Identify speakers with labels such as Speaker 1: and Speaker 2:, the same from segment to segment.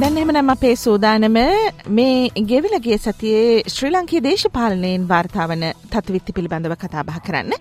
Speaker 1: දැන් එහෙමනම් අපේ සූදානම මේ ගෙවිලගේ සතියේ ශ්‍රී ලංකයේ දේශපාලනයෙන් වාර්තාවන තත්විත්ති පිළිබඳව කතාබහ කරන්න.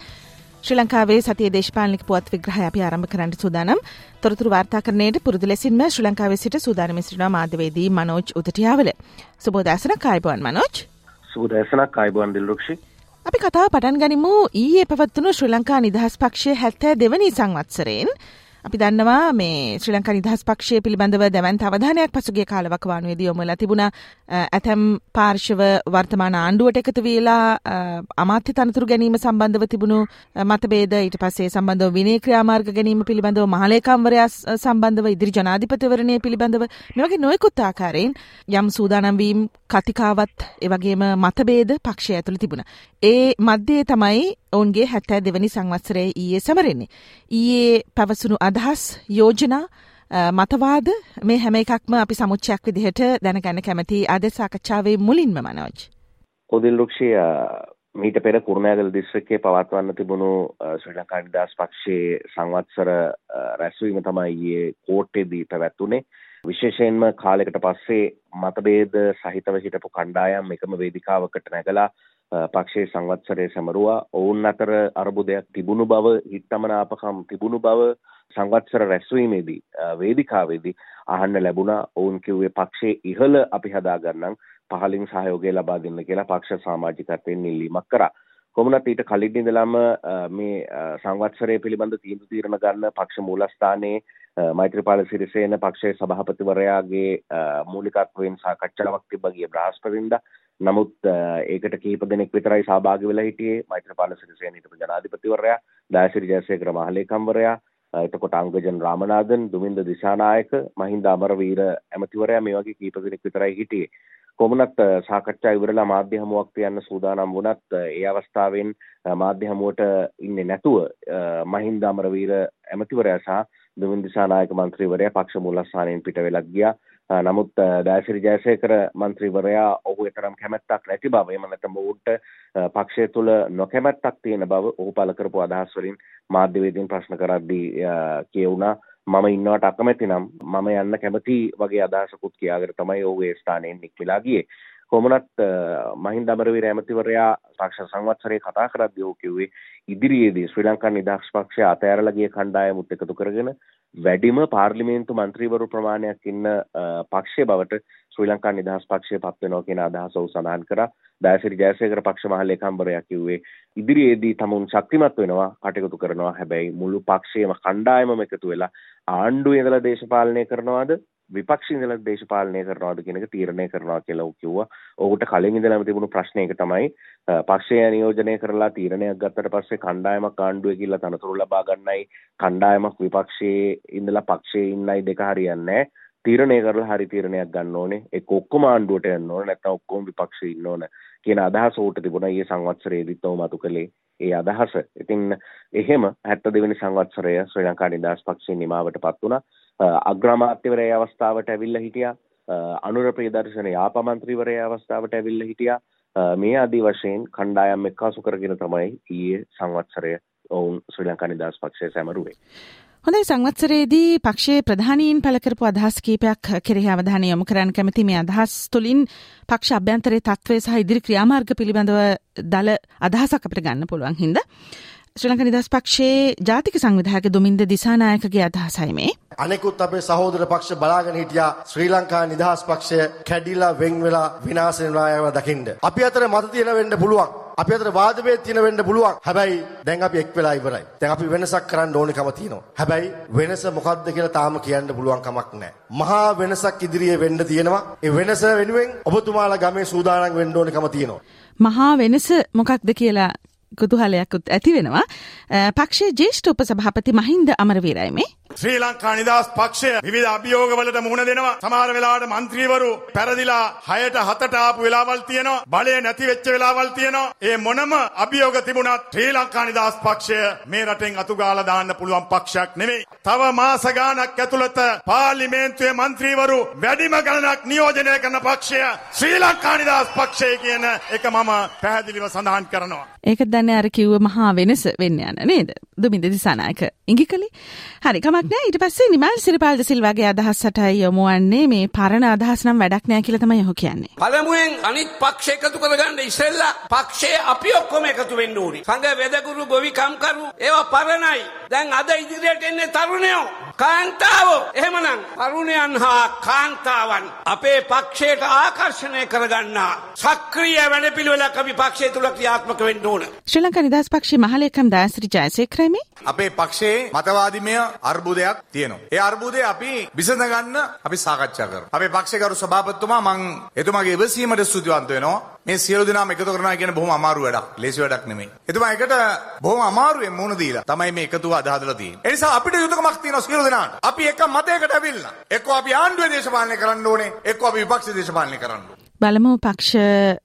Speaker 1: ශ්‍රී ලංකාවේ සතිය දේශපාලනික පුවත් විග්‍රහය අපි ආරම්භ කරන්න සූදානම්. තොරතුරු වාර්තාකරණයට පුරුදු ලෙසින්ම ශ්‍රී ලංකාවේ සිට සූදානම් සිටිනවා මාධ්‍යවේදී මනෝජ් උදටියාවල. සුබෝදෑසනක් ආයුබෝවන් මනෝජ්.
Speaker 2: සුබෝදෑසනක් ආයුබෝවන් දිල්රුක්ෂි.
Speaker 1: අපි කතාව පටන් ගනිමු ඊයේ පැවත්වුණු ශ්‍රී ලංකා නිදහස් පක්ෂය 72 දෙවනි සංවත්සරයෙන් අපි දන්නවා මේ ශ්‍රී ලංකා නිදහස් පක්ෂය පිළිබඳව දැවන්ත අවධානයක් පසුගිය කාලවකවානුවේදී යොමුලා තිබුණා ඇතැම් පාර්ශව වර්තමාන ආණ්ඩුවට එකතු වෙලා අමාත්‍ය තනතුරු ගැනීම සම්බන්ධව තිබුණු මතභේද ඊට පස්සේ සම්බන්ධව විනය ක්‍රියාමාර්ග ගැනීම පිළිබඳව මහලේකම්වරයා සම්බන්ධව ඉදිරි ජනාධිපතිවරණය පිළිබඳව මේ වගේ නොයෙකුත් ආකාරයෙන් යම් සූදානම් වීම කතිකාවත් ඒ වගේම මතභේද පක්ෂය ඇතුළේ තිබුණා. ඒ මැද්දේ තමයි ඔවුන්ගේ හැත්තෑ දෙවැනි සංවත්සරයේ ඊයේ සමරෙන්නේ. ඊයේ පැවසුණු අදහස් යෝජනා මතවාද මේ හැම එකක්ම අපි සමුච්චයක් විදිහට දැනගන්න කැමති අද සාකච්ඡාවේ මුලින්ම මනෝජ්.
Speaker 2: කොදිල් රුක්ෂය මීට පෙර කුරුණෑගල දිස්ත්‍රික්කයේ පවත්වන්න තිබුණු ශ්‍රී ලංකා නිදහස් පක්ෂයේ සංවත්සර රැස්වීම තමයි ඊයේ කෝට්ටේදී පැවැත්වුණේ. විශේෂයෙන්ම කාලෙකට පස්සේ මතභේද සහිතව හිටපු කණ්ඩායම් එකම වේදිකාවකට නැගලා පක්ෂයේ සංවත්සරය සැමරුවා ඔවුන් අතර අරබුදයක් තිබුණු බව හිත්තමනාපකම් තිබුණු බව සංවත්සර රැස්වීමේදී වේදිකාවේදී අහන්න ලැබුණා. ඔවුන් කිව්වේ පක්ෂයේ ඉහළ අපි හදාගන්නම් පහලින් සහයෝගය ලබා දෙන්න කියලා පක්ෂ සමාජිකත්වයෙන් ඉල්ලීමක් කරා. කොමුණත් ඊට කලින් ඉඳලම මේ සංවත්සරය පිළිබඳ තීන්දුව తీරන ගන්න පක්ෂ මූලස්ථානයේ මෛත්‍රීපාල සිරිසේන පක්ෂයේ සභාපතිවරයාගේ මූලිකත්වයෙන් සාකච්ඡාවක් තිබ්බ ගිය බ්‍රහස්පතින්දා. නමුත් ඒකට කීප දෙනෙක් විතරයි සහභාගී වෙලා හිටියේ. මෛත්‍රපාල සිරිසේන හිටපු ජනාධිපතිවරයා දායසිරි ජයසේකර මහලේකම්වරයා එතකොට අංගජන් රාමනාදන් දුමින්ද දිසානායක මහින්ද අමරවීර ඇමතිවරයා මේ වගේ කීප දෙනෙක් විතරයි හිටියේ. කොමුණත් සාකච්ඡා ඉවරලා මාධ්‍ය හමුවක් තියන්න සූදානම් වුණත් ඒ අවස්ථාවෙන් මාධ්‍ය හමුවට ඉන්නේ නැතුව මහින්ද අමරවීර ඇමතිවරයා සහ දුමින්ද දිසානායක මන්ත්‍රීවරයා පක්ෂ මූලස්ථානයෙන් පිට වෙලා ගියා. නමුත් දෑසිරි ජයසේකර මන්ත්‍රීවරයා ඔහු එතරම් කැමැත්තක් නැති බව එම නැත්නම් ඔවුන්ට පක්ෂය තුළ නොකැමැත්තක් තියෙන බව ඔහු පළ කරපු අදහස් වලින් මාධ්‍යවේදීන් ප්‍රශ්න කරද්දී කියවුණා මම ඉන්නවට අකමැති නම් මම යන්න කැමති වගේ අදහසකුත් කියාගෙන තමයි ඔහු ඒ ස්ථානයෙන් නික්මිලා ගියේ. කොමනත් මහින්ද අමරවීර ඇමතිවරයා පක්ෂ සංවත්සරයේ කතා කරද්දී ඔහු කිව්වේ ඉදිරියේදී ශ්‍රී ලංකා නිදහස් පක්ෂය අතෑරලා ගිය කණ්ඩායමුත් එකතු කරගෙන වැඩිම පාර්ලිමේන්තු මන්ත්‍රීවරු ප්‍රමාණයක් ඉන්න පක්ෂය බවට ශ්‍රී ලංකා නිදහස් පක්ෂය පත් වෙනවා කියන අදහස ඔහු සඳහන් කරා. දයසිරි ජයසේකර පක්ෂ මහලේකම්වරයා කිව්වේ ඉදිරියේදී තමුන් ශක්තිමත් වෙනවා කටයුතු කරනවා. හැබැයි මුළු පක්ෂයේම කණ්ඩායමම එකතු වෙලා ආණ්ඩුවේ ඉඳලා දේශපාලනය කරනවාද විපක්ෂ ඉඳලා දේශපාලනය කරනවාද කියන එක තීරණය කරනවා කියලා ඔහු කිව්වා. ඔහුට කලින් ඉඳලාම තිබුණු ප්‍රශ්නයක තමයි පක්ෂය නියෝජනය කරලා තීරණයක් ගත්තට පස්සේ කණ්ඩායමක් ආණ්ඩුවේ ගිහිල්ලා තනතුරු ලබා ගන්නයි කණ්ඩායමක් විපක්ෂයේ ඉඳලා පක්ෂයේ ඉන්නයි දෙක හරියන්නේ තීරණය කරලා හරි තීරණයක් ගන්න ඕනේ ඒක ඔක්කොම ආණ්ඩුවට යන්න ඕනේ නැත්නම් ඔක්කොම විපක්ෂයේ ඉන්න ඕනේ කියන අදහස උට තිබුණා ඊයේ සංවත්සරයේදීත් ඔහු මතු කළේ ඒ අදහස. ඉතින් එහෙම 72 වෙනි සංවත්සරය ශ්‍රී ලංකා නිදහස් පක්ෂයේ නිමාවටපත් වුණා. අග්‍රාමාත්‍යවරය අවස්ථාවට ඇවිල්ල හිටියා අනුර ප්‍රේදර්ශන යාපමන්ත්‍රීවරය අවස්ථාවට ඇවිල්ල හිටියා මේ අදී වශයෙන් කණ්ඩායම් එක්කාසු කරගෙන තමයි ඊයේ සංවත්සරය ඔවුන් ශ්‍රී ලංකා නිදහස් පක්ෂය සැමරුවේ.
Speaker 1: හොඳයි සංවත්සරයේදී පක්ෂයේ ප්‍රධානීන් පළ කරපු අදහස් කීපයක් කෙරෙහි අවධානය යොමු කරන්න කැමති මේ අදහස් තුළින් පක්ෂ අභ්‍යන්තරයේ තත්ත්වය සහ ඉදිරි ක්‍රියාමාර්ග පිළිබඳව දල අදහසක් අපිට ගන්න පුළුවන් හින්දා ශ්‍රී ලංකා නිදහස් පක්ෂයේ ජාතික සංවිධායක දුමින්ද දිසානායකගේ අදහසයි මේ.
Speaker 3: අනෙකුත් අපේ සහෝදර පක්ෂ බලාගෙන හිටියා ශ්‍රී ලංකා නිදහස් පක්ෂය කැඩිලා වෙන් වෙලා විනාශ වෙනවා යව දකින්න. අපි අතර මත තියෙන වෙන්න පුළුවන්. අපි අතර වාද වේද තියෙන වෙන්න පුළුවන්. හැබැයි දැන් අපි එක් වෙලා ඉවරයි. දැන් අපි වෙනසක් කරන්න ඕනිකම තියෙනවා. හැබැයි වෙනස මොකක්ද කියලා තාම කියන්න පුළුවන් කමක් නැහැ. මහා වෙනසක් ඉදිරියේ වෙන්න තියෙනවා. ඒ වෙනස වෙනුවෙන් ඔබතුමාලා ගමේ සූදානම් වෙන්න ඕනිකම තියෙනවා.
Speaker 1: මහා වෙනස මොකක්ද කියලා කුතුහලයක්කුත් ඇති වෙනවා. පක්ෂේ ජේෂ්ඨ උප සභාපති මහින්ද අමරවීරයි මේ.
Speaker 4: ශ්‍රී ලංකා නිදහස් පක්ෂය විවිධ අභියෝගවලට මුහුණ දෙනවා. සමහර වෙලාවට මන්ත්‍රීවරු පැරදිලා හයට හතට ආපු වෙලාවල් තියෙනවා. බලය නැති වෙච්ච වෙලාවල් තියෙනවා. ඒ මොනම අභියෝග තිබුණත් ශ්‍රී ලංකා නිදහස් පක්ෂය මේ රටෙන් අතුගාලා දාන්න පුළුවන් පක්ෂයක් නෙමෙයි. තව මාස ගාණක් ඇතුළත පාර්ලිමේන්තුවේ මන්ත්‍රීවරු වැඩිම ගණනක් නියෝජනය කරන පක්ෂය ශ්‍රී ලංකා නිදහස් පක්ෂය කියන එක මම පැහැදිලිව සඳහන් කරනවා.
Speaker 1: ඒක දන්නේ අර කිව්ව මහා වෙනස වෙන්න යන නේද? දුමින්ද දිසානායක ඉඟි කළේ. හරි කමක් නෑ ඊට පස්සේ නිමල් සිරිපාල් සිල්වාගේ අදහසට යොමු වන්නේ මේ පරණ අදහස් නම් වැඩක් නෑ කියලා තමයි ඔහු කියන්නේ.
Speaker 5: පළමුවෙන් අනිත් පක්ෂ එකතු කරගන්න ඉස්සෙල්ලා පක්ෂයේ අපි ඔක්කොම එකතු වෙන්න ඕනේ. සංඝ වෙදගුරු ගොවිකම්කරු ඒවා පරණයි. දැන් අද ඉදිරියට එන්නේ තරුණයෝ. කාන්තාවෝ එහෙමනම් තරුණයන් හා කාන්තාවන් අපේ පක්ෂයට ආකර්ෂණය කරගන්නා සක්‍රීය වැඩපිළිවෙලක් අපි පක්ෂය තුල ක්‍රියාත්මක වෙන්න ඕන.
Speaker 1: ශ්‍රී ලංකා නිදහස් පක්ෂයේ මහලේකම් දාස්රි ජයසේකරමි
Speaker 6: අපේ පක්ෂයේ මතවාදිමය අර්බුදයක් තියෙනවා. ඒ අර්බුදය අපි විසඳ ගන්න අපි සාකච්ඡා කරමු. අපේ පක්ෂේකරු සභාපතිතුමා මං එතුමාගේ ඉවසීමට ස්තුතිවන්ත වෙනවා. මේ සියලු දෙනාම එකතු කරනවා කියන බොහොම අමාරු වැඩක්. ලේසි වැඩක් නෙමෙයි. එතුමා එකට බොහොම අමාරුවෙන් මුණ දීලා තමයි මේ එකතුව අදහදලා තියෙන්නේ. ඒ නිසා අපිට යුතුයකමක් තියෙනවා සියලු දෙනාට. අපි එක මතයකට ඇවිල්ලා එක්ක අපි ආණ්ඩුවේ දේශපාලනය කරන්න ඕනේ, එක්ක අපි විපක්ෂ දේශපාලනය කරන්න ඕනේ.
Speaker 1: බලමු පක්ෂ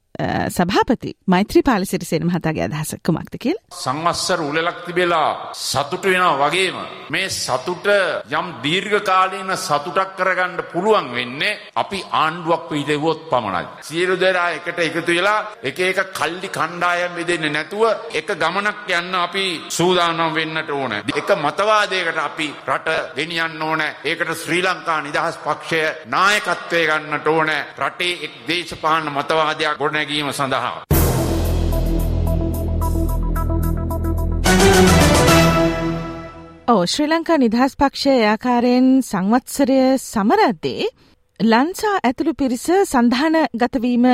Speaker 1: සභාපති මෛත්‍රී පාල සිරිසේන මහතාගේ අදහස කුමක්ද කියලා.
Speaker 7: සංවස්සර උලලක් තිබෙලා සතුට වෙනවා වගේම මේ සතුට යම් දීර්ඝකාලීන සතුටක් කරගන්න පුළුවන් වෙන්නේ අපි ආණ්ඩුවක් පිහිටවුවොත් පමණයි. සියලු දෙනා එකට එකතු වෙලා එක එක කල්ලි කණ්ඩායම් බෙදෙන්නේ නැතුව එක ගමනක් යන්න අපි සූදානම් වෙන්නට ඕන. එක මතවාදයකට අපි රට ගෙනියන්න ඕන. ඒකට ශ්‍රී ලංකා නිදහස් පක්ෂය නායකත්වය ගන්නට ඕන. රටේ එක් දේශපාලන මතවාදයක් ගොඩනැග නැගීම සඳහා.
Speaker 1: ඕ ශ්‍රී ලංකා නිදහස් පක්ෂය ආකාරයෙන් සංවත්සරය සමරද්දේ ලංසා ඇතුළු පිරිස සඳහන ගතවීම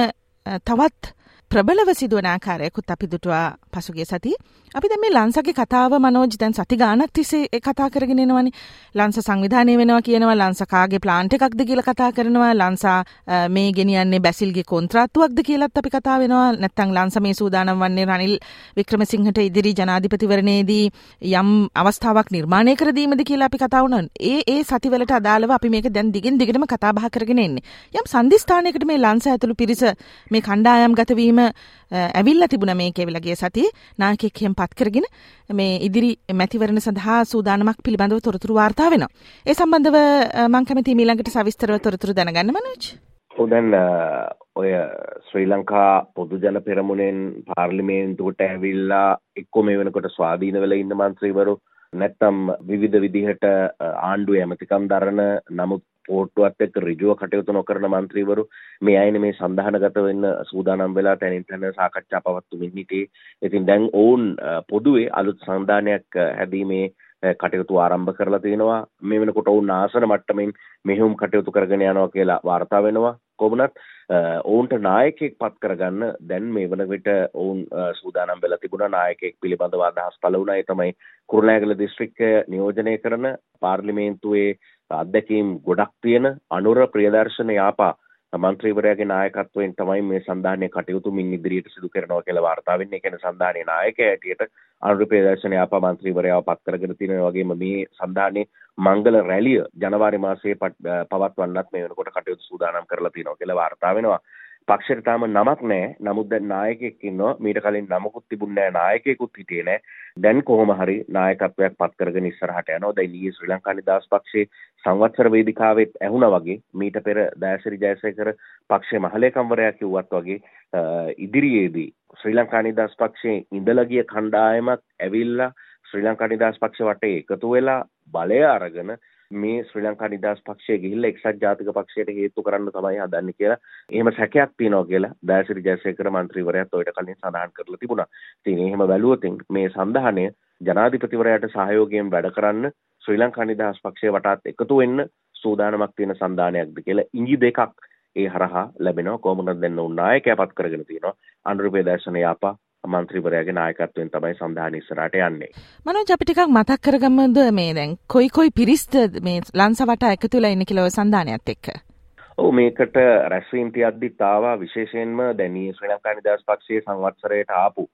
Speaker 1: තවත් ප්‍රබලව සිදුවන ආකාරයකුත් අපි දුටවා පසුගේ සති අපි දැ මේ ලංසගේ කතාව මනෝජ දැන් සති ගානක් තිසේ කතා කරගෙන එනවනි. ලංස සංවිධානය වෙනවා කියනවා ලංසකාගේ ප්ලාන්ට එකක්ද කියල කතා කරනවා ලංසා මේ ගෙනියන්නේ බැසිල්ගේ කොන්ත්‍රාත්තුවක්ද කියලත් අපි කතා වෙනවා. නැත්තං ලංස මේ සූදානම් වන්නේ රනිල් වික්‍රමසිංහට ඉදිරි ජනාධිපතිවරණයේදී යම් අවස්ථාවක් නිර්මාණය කරදීමද කියලා අපි කතාවනන් ඒ ඒ සතිවලට අදාළව අපි මේක දැන් දිගින් දිගටම කතාබහ කරගෙන එන්නේ. යම් සන්ධස්ථානයකට මේ ලංස ඇතුළු පිරිස මේ කණ්ඩායම් ගතවීම ඇවිල්ල තිබුණ මේ කෙවිලගේ සති නායකෙක් හෙම් පත් කරගෙන මේ ඉදිරි මැතිවරණ සඳහා සූදානමක් පිළිබඳව තොරතුරු වාර්තා වෙන. ඒ සම්බන්ධව මං කැමති මීළඟට සවිස්තරව තොරතුරු දැනගන්න මනෝජ්.
Speaker 2: හොදැන් ඔය ශ්‍රී ලංකා පොදු ජන පෙරමුණෙන් පාර්ලිමේන්තුවට ඇවිල්ලා එක්කො මේ වෙනකොට ස්වාධීන වෙල ඉන්න මන්ත්‍රීවරු නැත්තම් විවිධ විදිහට ආණ්ඩුව ඇමතිකම් දරන නමුත් පෝට්ටුවත් එක්ක ඍජුව කටයුතු නොකරන മന്ത്രിවරු මේ අයනේ මේ සඳහනගත වෙන්න සූදානම් වෙලා තැනින් තැන සාකච්ඡා පවත්වමින් සිටියේ. ඉතින් දැන් ඔවුන් පොදුවේ අලුත් සංවිධානයක් හැදීමේ කටයුතු ආරම්භ කරලා තියෙනවා. මේ වෙනකොට ඔවුන් ආසන මට්ටමින් මෙහෙයුම් කටයුතු කරගෙන යනවා කියලා වාර්තා වෙනවා. කොමුණත් ඔවුන්ට නායකයෙක් පත් කරගන්න දැන් මේ වන විට ඔවුන් සූදානම් වෙලා තිබුණා නායකයෙක් පිළිබඳව අදහස් පළ වුණා. ඒ තමයි කුරුණෑගල දිස්ත්‍රික්කය නියෝජනය කරන පාර්ලිමේන්තුවේ අත්දැකීම් ගොඩක් තියෙන අනුර ප්‍රියදර්ශන යාපා මන්ත්‍රීවරයාගේ නායකත්වයෙන් තමයි මේ සන්ධානය කටයුතු මින් ඉදිරියට සිදු කරනවා කියලා වාර්තා වෙන්නේ. කියන සන්ධානයේ නායකයා හැටියට අනුර ප්‍රියදර්ශන යාපා මන්ත්‍රීවරයාව පත් කරගෙන තියෙනවා වගේම මේ සන්ධානයේ මංගල රැලිය ජනවාරි මාසයේ පවත්වන්නත් මේ වෙනකොට කටයුතු සූදානම් කරලා තියෙනවා කියලා වාර්තා වෙනවා. පක්ෂයට තාම නමක් නෑ නමුත් දැන් නායකයෙක් ඉන්නවා. මීට කලින් නමකුත් තිබුණේ නෑ නායකයෙකුත් හිටියේ නෑ දැන් කොහොම හරි නායකත්වයක් පත් කරගෙන ඉස්සරහට යනවා. දැන් ඊයේ ශ්‍රී ලංකා නිදහස් පක්ෂයේ සංවත්සර වේදිකාවෙත් ඇහුණා වගේ මීට පෙර දයාසිරි ජයසේකර පක්ෂයේ මහලේකම්වරයා කිව්වත් වගේ ඉදිරියේදී ශ්‍රී ලංකා නිදහස් පක්ෂයේ ඉඳලා ගිය කණ්ඩායමක් ඇවිල්ලා ශ්‍රී ලංකා නිදහස් පක්ෂ වටේ එකතු වෙලා බලය අරගෙන මේ ශ්‍රී ලංකා නිදහස් පක්ෂය ගිහිල්ලා එක්සත් ජාතික පක්ෂයට හේතු කරන්න තමයි හදන්නේ කියලා. එහෙම සැකයක් තියෙනවා කියලා දයාසිරි ජයසේකර මන්ත්‍රීවරයාත් ඔයිට කලින් සඳහන් කරලා තිබුණා. ඉතින් එහෙම බැලුවොත් මේ සඳහනය ජනාධිපතිවරයාට සහයෝගයෙන් වැඩ කරන්න ශ්‍රී ලංකා නිදහස් පක්ෂය වටාත් එකතු වෙන්න සූදානමක් තියෙන සන්ධානයක්ද කියලා ඉඟි දෙකක් ඒ හරහා ලැබෙනවා. කොහොමද දෙන්න උන් නායකයා පත් කරගෙන තියෙනවා. අනුරූපේ දර්ශන යාපා මන්ත්‍රීවරයාගේ නායකත්වයෙන් තමයි සඳහන් ඉස්සරහට යන්නේ.
Speaker 1: මනෝජ් අපි ටිකක් මතක් කරගමුද මේ දැන් කොයි කොයි පිරිස්ද මේ ලංසවට එකතු වෙලා ඉන්න කියලා සන්ධානයත් එක්ක?
Speaker 2: ඔව් මේකට රැස්වීම් තියද්දිත් ආවා විශේෂයෙන්ම දැන් ශ්‍රී ලංකා නිදහස් පක්ෂයේ සංවත්සරයට ආපු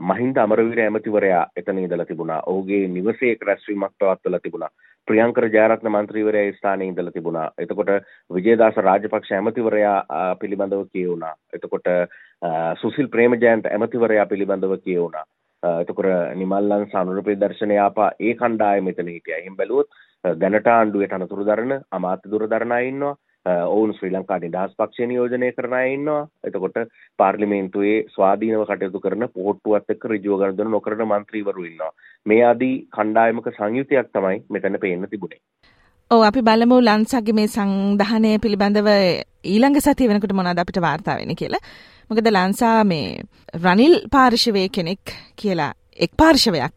Speaker 2: මහින්ද අමරවීර ඇමතිවරයා එතන ඉඳලා තිබුණා. ඔහුගේ නිවසේ රැස්වීමක් පවත්වලා තිබුණා. ප්‍රියංකර ජයරත්න මන්ත්‍රීවරයා ඒ ස්ථානයේ ඉඳලා තිබුණා. එතකොට විජේදාස රාජපක්ෂ ඇමතිවරයා පිළිබඳව කියවුණා. එතකොට සුසිල් ප්‍රේමජයන්ට ඇමතිවරයා පිළිබඳව කියවුණා. එතකොට නිමල්ලන් සනුරපේ දර්ශනයාපා ඒ කණ්ඩායම මෙතන හිටියා. එහෙන් බැලුවොත් දැනට ආණ්ඩුවේ තනතුරු දරන අමාත්‍ය දුරදරන අය ඉන්නවා. ඔවුන් ශ්‍රී ලංකා නිදහස් පක්ෂය නියෝජනය කරන අය ඉන්නවා. එතකොට පාර්ලිමේන්තුවේ ස්වාධීනව කටයුතු කරන පොහොට්ටුවත් එක්ක ඍජුව ගනුදෙනු නොකරන മന്ത്രിවරු ඉන්නවා. මේ ආදී කණ්ඩායමක සංයුතියක් තමයි මෙතන පේන්න තිබුණේ.
Speaker 1: ඔව් අපි බලමු ලන්සගේ මේ සංධානය පිළිබඳව ඊළඟ සතිය වෙනකොට මොනවද අපිට වාර්තා වෙන්නේ කියලා. මොකද ලන්සා මේ රනිල් පාර්ශවයේ කෙනෙක් කියලා එක් පාර්ශවයක්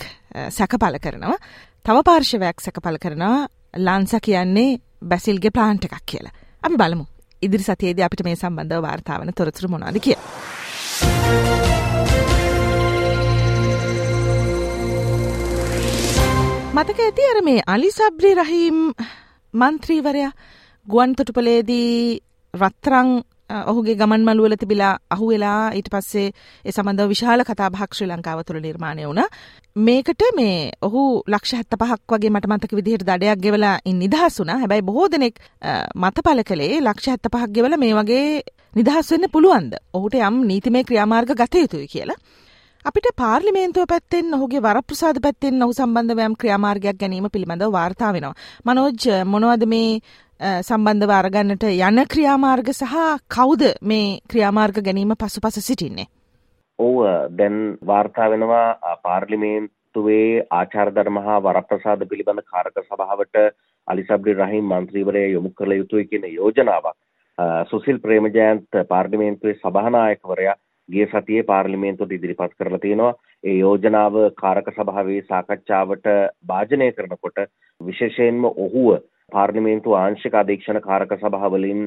Speaker 1: සැකපල කරනවා. තව පාර්ශවයක් සැකපල කරනවා ලන්ස කියන්නේ බැසිල්ගේ ප්ලාන්ට් එකක් කියලා. අපි බලමු. ඉදිරි සතියේදී අපිට මේ සම්බන්ධව වාර්තා වන තොරතුරු මොනවද කියලා. මතක ඇති අර මේ අලි සබ්රි රහීම් මන්ත්‍රීවරයා ගුවන් තොටුපලේදී රත්තරං ඔහුගේ ගමන් මළුවල තිබිලා අහු වෙලා ඊට පස්සේ ඒ සම්බන්ධව විශාල කතාබහක් ශ්‍රී ලංකාව තුළ නිර්මාණය වුණා. මේකට මේ ඔහු ලක්ෂ 75ක් වගේ මට මතක විදිහට දඩයක් ගෙවලා ඉන් නිදහස් වුණා. හැබැයි බොහෝ දෙනෙක් මතපල කළේ ලක්ෂ 75ක් ගෙවලා මේ වගේ නිදහස් වෙන්න පුළුවන්ද? ඔහුට යම් නීතිමය ක්‍රියාමාර්ග ගත යුතුයි කියලා. අපිට පාර්ලිමේන්තුව පැත්තෙන් ඔහුගේ වරප්‍රසාද පැත්තෙන් ඔහු සම්බන්ධව යම් ක්‍රියාමාර්ගයක් ගැනීම පිළිබඳව වාර්තා වෙනවා. මනෝජ් මොනවද මේ සම්බන්ධව අරගන්නට යන ක්‍රියාමාර්ග සහ කවුද මේ ක්‍රියාමාර්ග ගැනීම පසුපස සිටින්නේ.
Speaker 2: ඔව් දැන් වාර්තා වෙනවා පාර්ලිමේන්තුවේ ආචාර ධර්ම හා වරප්‍රසාද පිළිබඳ කාරක සභාවට අලිසබ්රි රහීම් මන්ත්‍රීවරයා යොමු කළ යුතුයි කියන යෝජනාවක් සුසිල් ප්‍රේමජයන්ත් පාර්ලිමේන්තුවේ සභානායකවරයා ගිය සතියේ පාර්ලිමේන්තුවට ඉදිරිපත් කරලා තියෙනවා. ඒ යෝජනාව කාරක සභාවේ සාකච්ඡාවට භාජනය කරනකොට විශේෂයෙන්ම ඔහුව පාර්ලිමේන්තු ආංශික අධීක්ෂණ කාරක සභාවලින්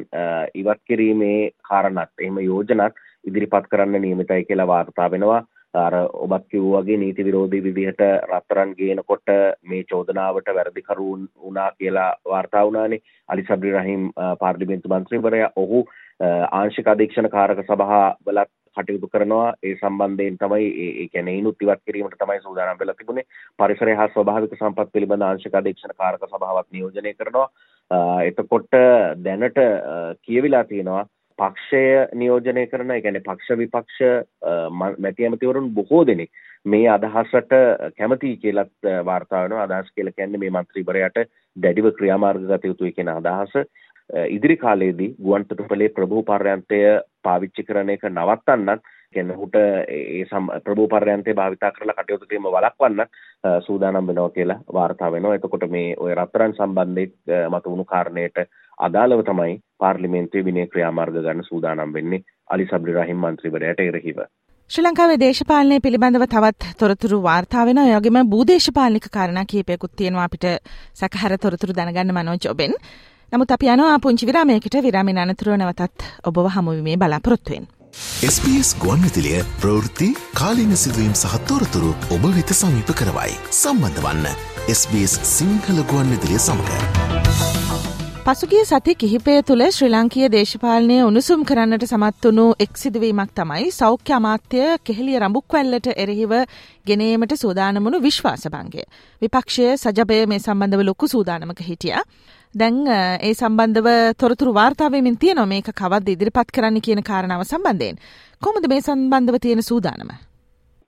Speaker 2: ඉවත් කිරීමේ කාරණත් එහෙම යෝජනත් ඉදිරිපත් කරන්න නියමිතයි කියලා වාර්තා වෙනවා. අර ඔබත් කිව්වාගේ නීති විරෝධී විදිහට රත්තරන් ගේනකොට මේ චෝදනාවට වැරදිකරුන් වුණා කියලා වාර්තා වුණානේ. අලි සබ්රි රහීම් පාර්ලිමේන්තු මන්ත්‍රීවරයා ඔහු ආංශික අධීක්ෂණ කාරක සභාවලත් කටයුතු කරනවා. ඒ සම්බන්ධයෙන් තමයි ඒ කියන්නේ ඉනුත් ඉවත් කිරීමට තමයි සූදානම් වෙලා තිබුණේ. පරිසරය හා ස්වභාවික සම්පත් පිළිබඳ ආංශික අධීක්ෂණ කාරක සභාවක් නියෝජනය කරනවා. එතකොට දැනට කියවිලා තියෙනවා පක්ෂය නියෝජනය කරන ඒ කියන්නේ පක්ෂ විපක්ෂ මැති ඇමතිවරුන් බොහෝ දෙනෙක් මේ අදහසට කැමති කියලත් වාර්තා වෙනවා. අදහස් කියලා කියන්නේ මේ මන්ත්‍රීවරයාට දැඩිව ක්‍රියාමාර්ග ගත යුතුයි කියන අදහස. ඉදිරි කාලයේදී ගුවන්තොටුපලේ ප්‍රභූ පර්යන්තය පාවිච්චි කරන එක නවත්තන්නත් කියන්නේ ඔහුට ඒ ප්‍රභූ පර්යන්තය භාවිතා කරලා කටයුතු කිරීම වළක්වන්න සූදානම් වෙනවා කියලා වාර්තා වෙනවා. එතකොට මේ ඔය රත්තරන් සම්බන්ධයෙන් මතුවුණු කාරණයට අදාළව තමයි පාර්ලිමේන්තුවේ විනය ක්‍රියාමාර්ග ගන්න සූදානම් වෙන්නේ අලි සබ්රි රහිම් මන්ත්‍රීවරයාට එරෙහිව.
Speaker 1: ශ්‍රී ලංකාවේ දේශපාලනය පිළිබඳව තවත් තොරතුරු වාර්තා වෙනවා. ඒ වගේම භූදේශපාලනික කාරණා කිහිපයකුත් තියෙනවා අපිට සැකහැර තොරතුරු දැනගන්න මනෝජ් ඔබෙන්. නමුත් අපි යනවා පුංචි විරාමයකට විරාමෙන් අනතුරුව නැවතත් ඔබව හමුවීමේ බලාපොරොත්තුවෙන්.
Speaker 8: SBS ගුවන්විතිලිය ප්‍රවෘත්ති කාලීන සිදුවීම් සහ තොරතුරු ඔබ වෙත සමීප කරවයි. සම්බන්ධ වන්න SBS සිංහල ගුවන්විතිලිය සමඟ.
Speaker 1: පසුගිය සති කිහිපය තුළ ශ්‍රී ලංකීය දේශපාලනය උණුසුම් කරන්නට සමත් වුණු එක් සිදුවීමක් තමයි සෞඛ්‍ය අමාත්‍ය කෙහෙලිය රඹුක්වැල්ලට එරෙහිව ගෙනීමට සූදානමුණු විශ්වාසභංගය. විපක්ෂය සජබය මේ සම්බන්ධව ලොකු සූදානමක හිටිය. දැන් ඒ සම්බන්ධව තොරතුරු වාර්තාවමින් තියනවා මේක කවද්ද ඉදිරිපත් කරන්න කියන කාරණාව සම්බන්ධයෙන්. කොමද මේ සම්බන්ධව තියෙන සූදානම?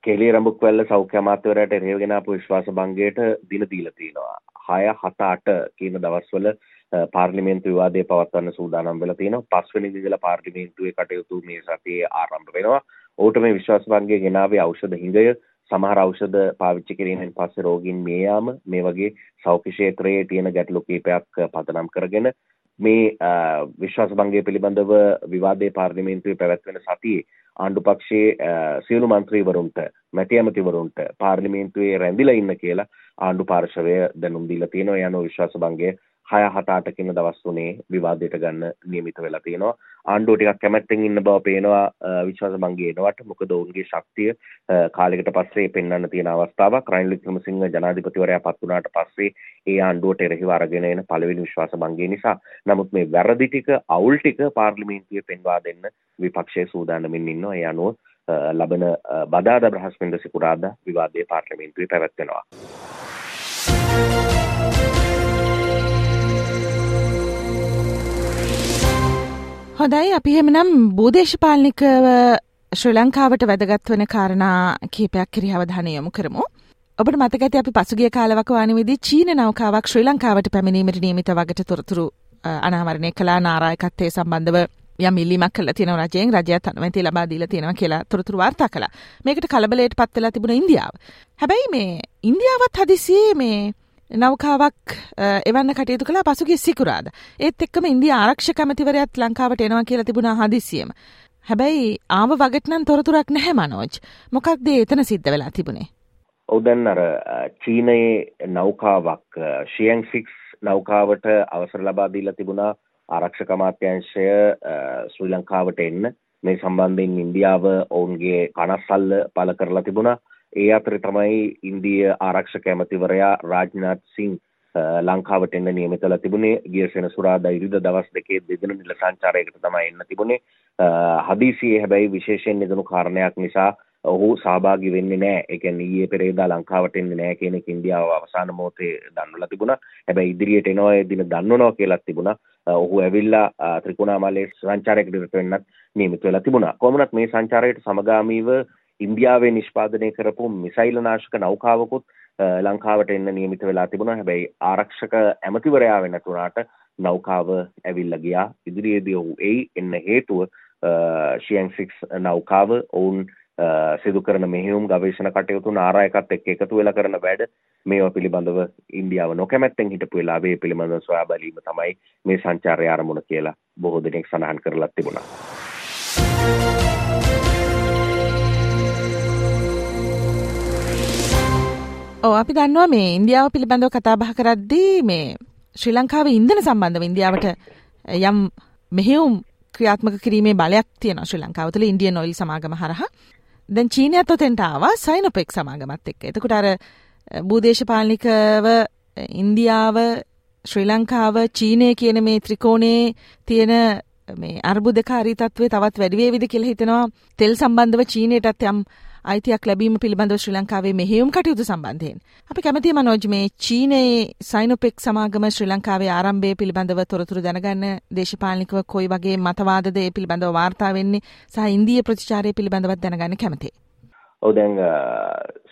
Speaker 2: කෙලේ රඹුක්වැල්ල සෞඛ්‍ය අමාත්‍යවරයාට එරෙහිව ගෙන ආපු විශ්වාස භංගයට දින දීලා තිනවා. 6 7 8 කියන දවස්වල පාර්ලිමේන්තු විවාදය පවත්වන්න සූදානම් වෙලා තියෙනවා පස්වෙනි දිනදලා පාර්ලිමේන්තුවේ කටයුතු මේ සතියේ ආරම්භ වෙනවා ඔහුට මේ විශ්වාසභංගය ගෙනාවේ ඖෂධ හිඟය සමහර ඖෂධ පාවිච්චි කිරීමෙන් පස්සේ රෝගීන් මිය යාම මේ වගේ සෞඛ්‍ය ක්ෂේත්‍රයේ තියෙන ගැටලු කීපයක් පදනම් කරගෙන මේ විශ්වාසභංගය පිළිබඳව විවාදයේ පාර්ලිමේන්තුවේ පැවැත්වෙන සතියේ ආණ්ඩු පක්ෂයේ සියලු මන්ත්‍රීවරුන්ට මැති ඇමතිවරුන්ට පාර්ලිමේන්තුවේ රැඳිලා ඉන්න කියලා ආණ්ඩු පාර්ශවය දැනුම් දීලා තියෙනවා. යන විශ්වාසභංගය හය හතාට කියන දවස් තුනේ විවාදයට ගන්න නියමිත වෙලා තියෙනවා. ආණ්ඩුව ටිකක් කැමැත්තෙන් ඉන්න බව පේනවා විශ්වාස බංගේ එනවට. මොකද ඔවුන්ගේ ශක්තිය කාලෙකට පස්සේ පෙන්වන්න තියෙන අවස්ථාවක්. රනිල් වික්‍රමසිංහ ජනාධිපතිවරයා පත් වුණාට පස්සේ ඒ ආණ්ඩුවට එරෙහිව අරගෙන එන පළවෙනි විශ්වාස බංගේ නිසා. නමුත් මේ වැරදි ටික අවුල් ටික පාර්ලිමේන්තුවේ පෙන්වා දෙන්න විපක්ෂයේ සූදානමින් ඉන්නවා. ඒ අනුව ලබන බදාද බ්‍රහස්පින්ද සිකුරාද විවාදය පාර්ලිමේන්තුවේ පැවැත්වෙනවා.
Speaker 1: හොඳයි අපි හෙමනම් බූදේශපාලනිකව ශ්‍රී ලංකාවට වැදගත් වන කාරණා කීපයක් කිරි අවධානය යොමු කරමු. ඔබට මතකඇති අපි පසුගිය කාලවකවානවිදි චීන නෞකාවක් ශ්‍රී ලංකාවට පැමිණීමට නියමිත වගට තොරතුරු අනාවරණය කලා නාරායකත්තේ සම්බන්ධව යම් ඉල්ලීමක් කළ තියෙන රජයෙන් රජයත් අනුමැති ලබා දීලා තියෙනවා කියලා තොරතුරු වාර්තා කළා. මේකට කලබලයට පත් වෙලා තිබුණ ඉන්දියාව. හැබැයි මේ ඉන්දියාවත් හදිසියේ මේ නෞකාවක් එවන්න කටයුතු කලා පසුගේ සිකුරාද. ඒත් එක්කම ඉන්දිය ආරක්ෂ කමතිවරයත් ලංකාවට එනවා කියලා තිබුණා හදිසියම. හැබැයි ආව වගටනම් තොරතුරක් නැහැ මනෝජ්. මොකක්ද එතන සිද්ධ වෙලා තිබුණේ.
Speaker 2: ඔවදැන් අර චීනයේ නෞකාවක් ශියන් ෆික්ස් නෞකාවට අවසර ලබා දීලා තිබුණා ආරක්ෂක අමාත්‍යංශය ශ්‍රී ලංකාවට එන්න මේ සම්බන්ධයෙන් ඉන්දියාව ඔවුන්ගේ කනස්සල්ල පල කරලා තිබුණා ඒ අතර තමයි ඉන්දිය ආරක්ෂක ඇමතිවරයා රාජ්නාත් සිං ලංකාවට එන්න නියමිතලා තිබුණේ ගිය සෙනසුරාදා ඉරිදා දවස් දෙකේ දෙදින නිල සංචාරයකට තමයි එන්න තිබුණේ හදිසියේ හැබැයි විශේෂයෙන් නිදනු කාරණයක් නිසා ඔහු සහභාගි වෙන්නේ නැහැ. ඒ කියන්නේ ඊයේ පෙරේදා ලංකාවට එන්නේ නැහැ කියන එක ඉන්දියාව අවසාන මොහොතේ දන්වලා තිබුණා. හැබැයි ඉදිරියට එනවා ඒ දින දන්වනවා කියලා තිබුණා. ඔහු ඇවිල්ලා ත්‍රිකුණාමලයේ සංචාරයකට වෙන්නත් නියමිත වෙලා තිබුණා. කොහොමනත් මේ සංචාරයට සමගාමීව ඉන්දියාවේ නිෂ්පාදනය කරපු මිසයිල නාශක නෞකාවකුත් ලංකාවට එන්න නියමිත වෙලා තිබුණා. හැබැයි ආරක්ෂක ඇමතිවරයා වෙනතුනාට නෞකාව ඇවිල්ල ගියා. ඉදිරියේදී ඔහු එයි. එන්න හේතුව ශියන්සික්ස් නෞකාව ඔවුන් සිදු කරන මෙහෙයුම් ගවේශණ කටයුතු නාරයකත් එක් එකතු වෙලා කරන වැඩ මේවා පිළිබඳව ඉන්දියාව නොකැමැත්තෙන් හිටපු වෙලාවේ පිළිබඳව සොයා බැලීම තමයි මේ සංචාරය ආරමුණ කියලා බොහෝ දෙනෙක් සඳහන් කරලා තිබුණා.
Speaker 1: ඕ අපි දන්නවා මේ ඉන්දියාව පිළිබඳව කතාබහ කරද්දී මේ ශ්‍රී ලංකාව ඉන්දන සම්බන්ධව ඉන්දියාවට යම් මෙහෙවුම් ක්‍රියාත්මක කිරීමේ බලයක් තියෙන ශ්‍රී ලංකාව තුළ ඉන්දිය නොයිල් සමාගම හරහා දැන් චීනයත් ඔතෙන්ට ආවා සයිනොපෙක් සමාගමත් එක්ක. එතකොට අර භූදේශපාලනිකව ඉන්දියාව ශ්‍රී ලංකාව චීනය කියන මේ ත්‍රිකෝණයේ තියෙන මේ අර්බුදකාරී තත්ත්වය තවත් වැඩි වේවිද කියලා හිතනවා. තෙල් සම්බන්ධව චීනයටත් යම් අයිතියක් ලැබීම පිළිබඳව ශ්‍රී ලංකාවේ මෙහෙයුම් කටයුතු සම්බන්ධයෙන්. අපි කැමති මනෝජ් මේ චීනයේ සයිනොපෙක් සමාගම ශ්‍රී ලංකාවේ ආරම්භය පිළිබඳව තොරතුරු දැනගන්න දේශපාලනිකව කොයි වගේ මතවාදද ඒ පිළිබඳව වාර්තා වෙන්නේ සහ ඉන්දිය ප්‍රතිචාරය පිළිබඳවත් දැනගන්න කැමතියි.
Speaker 2: ඔව් දැන්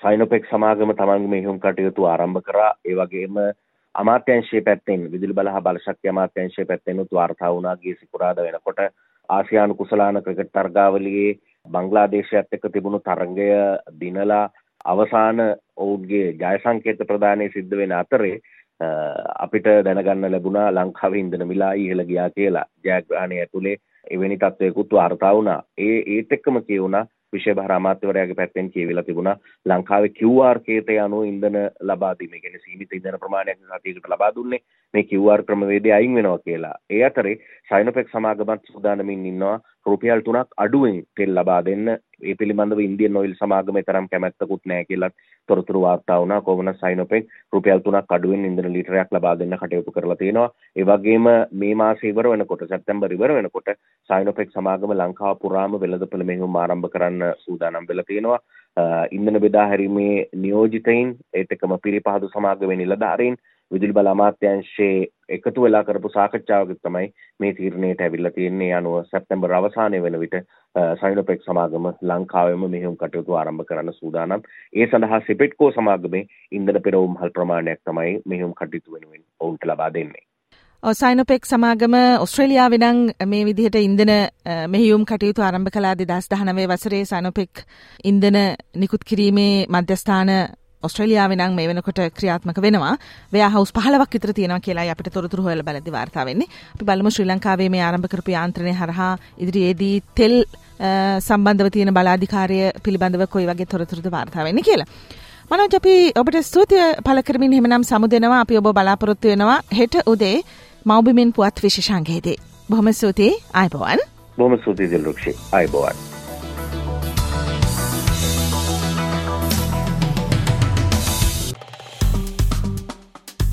Speaker 2: සයිනොපෙක් සමාගම තමන්ගේ මෙහෙයුම් කටයුතු ආරම්භ කරා ඒ වගේම අමාත්‍යංශයේ පැත්තෙන් විදුලි බල හා බලශක්ති අමාත්‍යංශයේ පැත්තෙන් උත් වාර්තා වුණා ගිය සිකුරාදා වෙනකොට ආසියානු කුසලාන ක්‍රිකට් තරගාවලියේ බංග්ලාදේශයත් එක්ක තිබුණු තරගය දිනලා අවසාන ඔවුන්ගේ ජය සංකේත ප්‍රදානය සිද්ධ වෙන අතරේ අපිට දැනගන්න ලැබුණා ලංකාවේ ඉන්ධන මිලා ඉහළ ගියා කියලා ජයග්‍රහණය ඇතුලේ එවැනි තත්ත්වයකුත් වාර්තා වුණා. ඒ ඒත් එක්කම කියුණා විශේෂ භාර අමාත්‍යවරයාගේ පැත්තෙන් කියවිලා තිබුණා ලංකාවේ QR කේතය අනුව ඉන්ධන ලබා දීම කියන්නේ සීමිත ඉන්ධන ප්‍රමාණයක් සතියකට ලබා දුන්නේ මේ QR ක්‍රමවේදය අයින් වෙනවා කියලා. ඒ අතරේ සයිනොපෙක් සමාගමත් සූදානමින් ඉන්නවා රුපියල් 3ක් අඩුවෙන් තෙල් ලබා දෙන්න. ඒ පිළිබඳව ඉන්දියන් ඔයිල් සමාගමේ තරම් කැමැත්තකුත් නැහැ කියලා තොරතුරු වාර්තා වුණා. කොමන සයිනොපෙක් රුපියල් 3ක් අඩුවෙන් ඉන්ධන ලීටරයක් ලබා දෙන්න කටයුතු කරලා තියෙනවා. ඒ වගේම මේ මාසේ ඉවර වෙනකොට සැප්තැම්බර් ඉවර වෙනකොට සයිනොපෙක් සමාගම ලංකාව පුරාම වෙළඳපොළ මෙහෙයුම් ආරම්භ කරන්න සූදානම් වෙලා තියෙනවා. ඉන්ධන බෙදා හැරීමේ නියෝජිතයින් ඒත් එක්කම පිරිපහදු සමාගමේ නිලධාරීන් විදුලි බල අමාත්‍යංශයේ එකතු වෙලා කරපු සාකච්ඡාවක තමයි මේ තීරණයට ඇවිල්ලා තියෙන්නේ අනුව සැප්තැම්බර් අවසානයේ වෙන විට සයිනොපෙක් සමාගම ලංකාවෙම මෙහෙයුම් කටයුතු ආරම්භ කරන්න සූදානම්. ඒ සඳහා සිපෙට්කෝ සමාගමේ ඉන්ධන පෙරවුම්හල් ප්‍රමාණයක් තමයි මෙහෙයුම් කටයුතු වෙනුවෙන් ඔවුන්ට ලබා දෙන්නේ.
Speaker 1: සයිනොපෙක් සමාගම ඔස්ට්‍රේලියාව නම් මේ විදිහට ඉන්දන මෙහියුම් කටයුතු ආරම්භ කලා දෙදස් දහනවේ වසරේ සයිනොපෙක් ඉන්දන නිකුත් කිරීමේ මධ්‍යස්ථාන ඔස්ට්‍රලියාව නම් මේ වෙනකොට ක්‍රියාත්මක වෙනවා වයා හවස් පහලවක් විතර තියෙනවා කියලා අපිට තොරතුරු හොයලා බලද්දි වාර්තා වෙන්නේ. අපි බලමු ශ්‍රී ලංකාවේ මේ ආරම්භ කරපු යාන්ත්‍රණය හරහා ඉදිරියේදී තෙල් සම්බන්ධව තියෙන බලාධිකාරය පිළිබඳව කොයි වගේ තොරතුරුද වාර්තා වෙන්නේ කියලා. මනෝජ් අපි ඔබට ස්තුතිය පළ කරමින් එහෙමනම් සමු දෙනවා අපි ඔබ බලාපොරොත්තු වෙනවා හෙට උදේ මව්බිමෙන් පුවත් විශේෂාංගයේදී. බොහොම ස්තුතියි ආයිබෝවන්.
Speaker 2: බොහොම ස්තුතියි දිල්රුක්ෂි ආයිබෝවන්.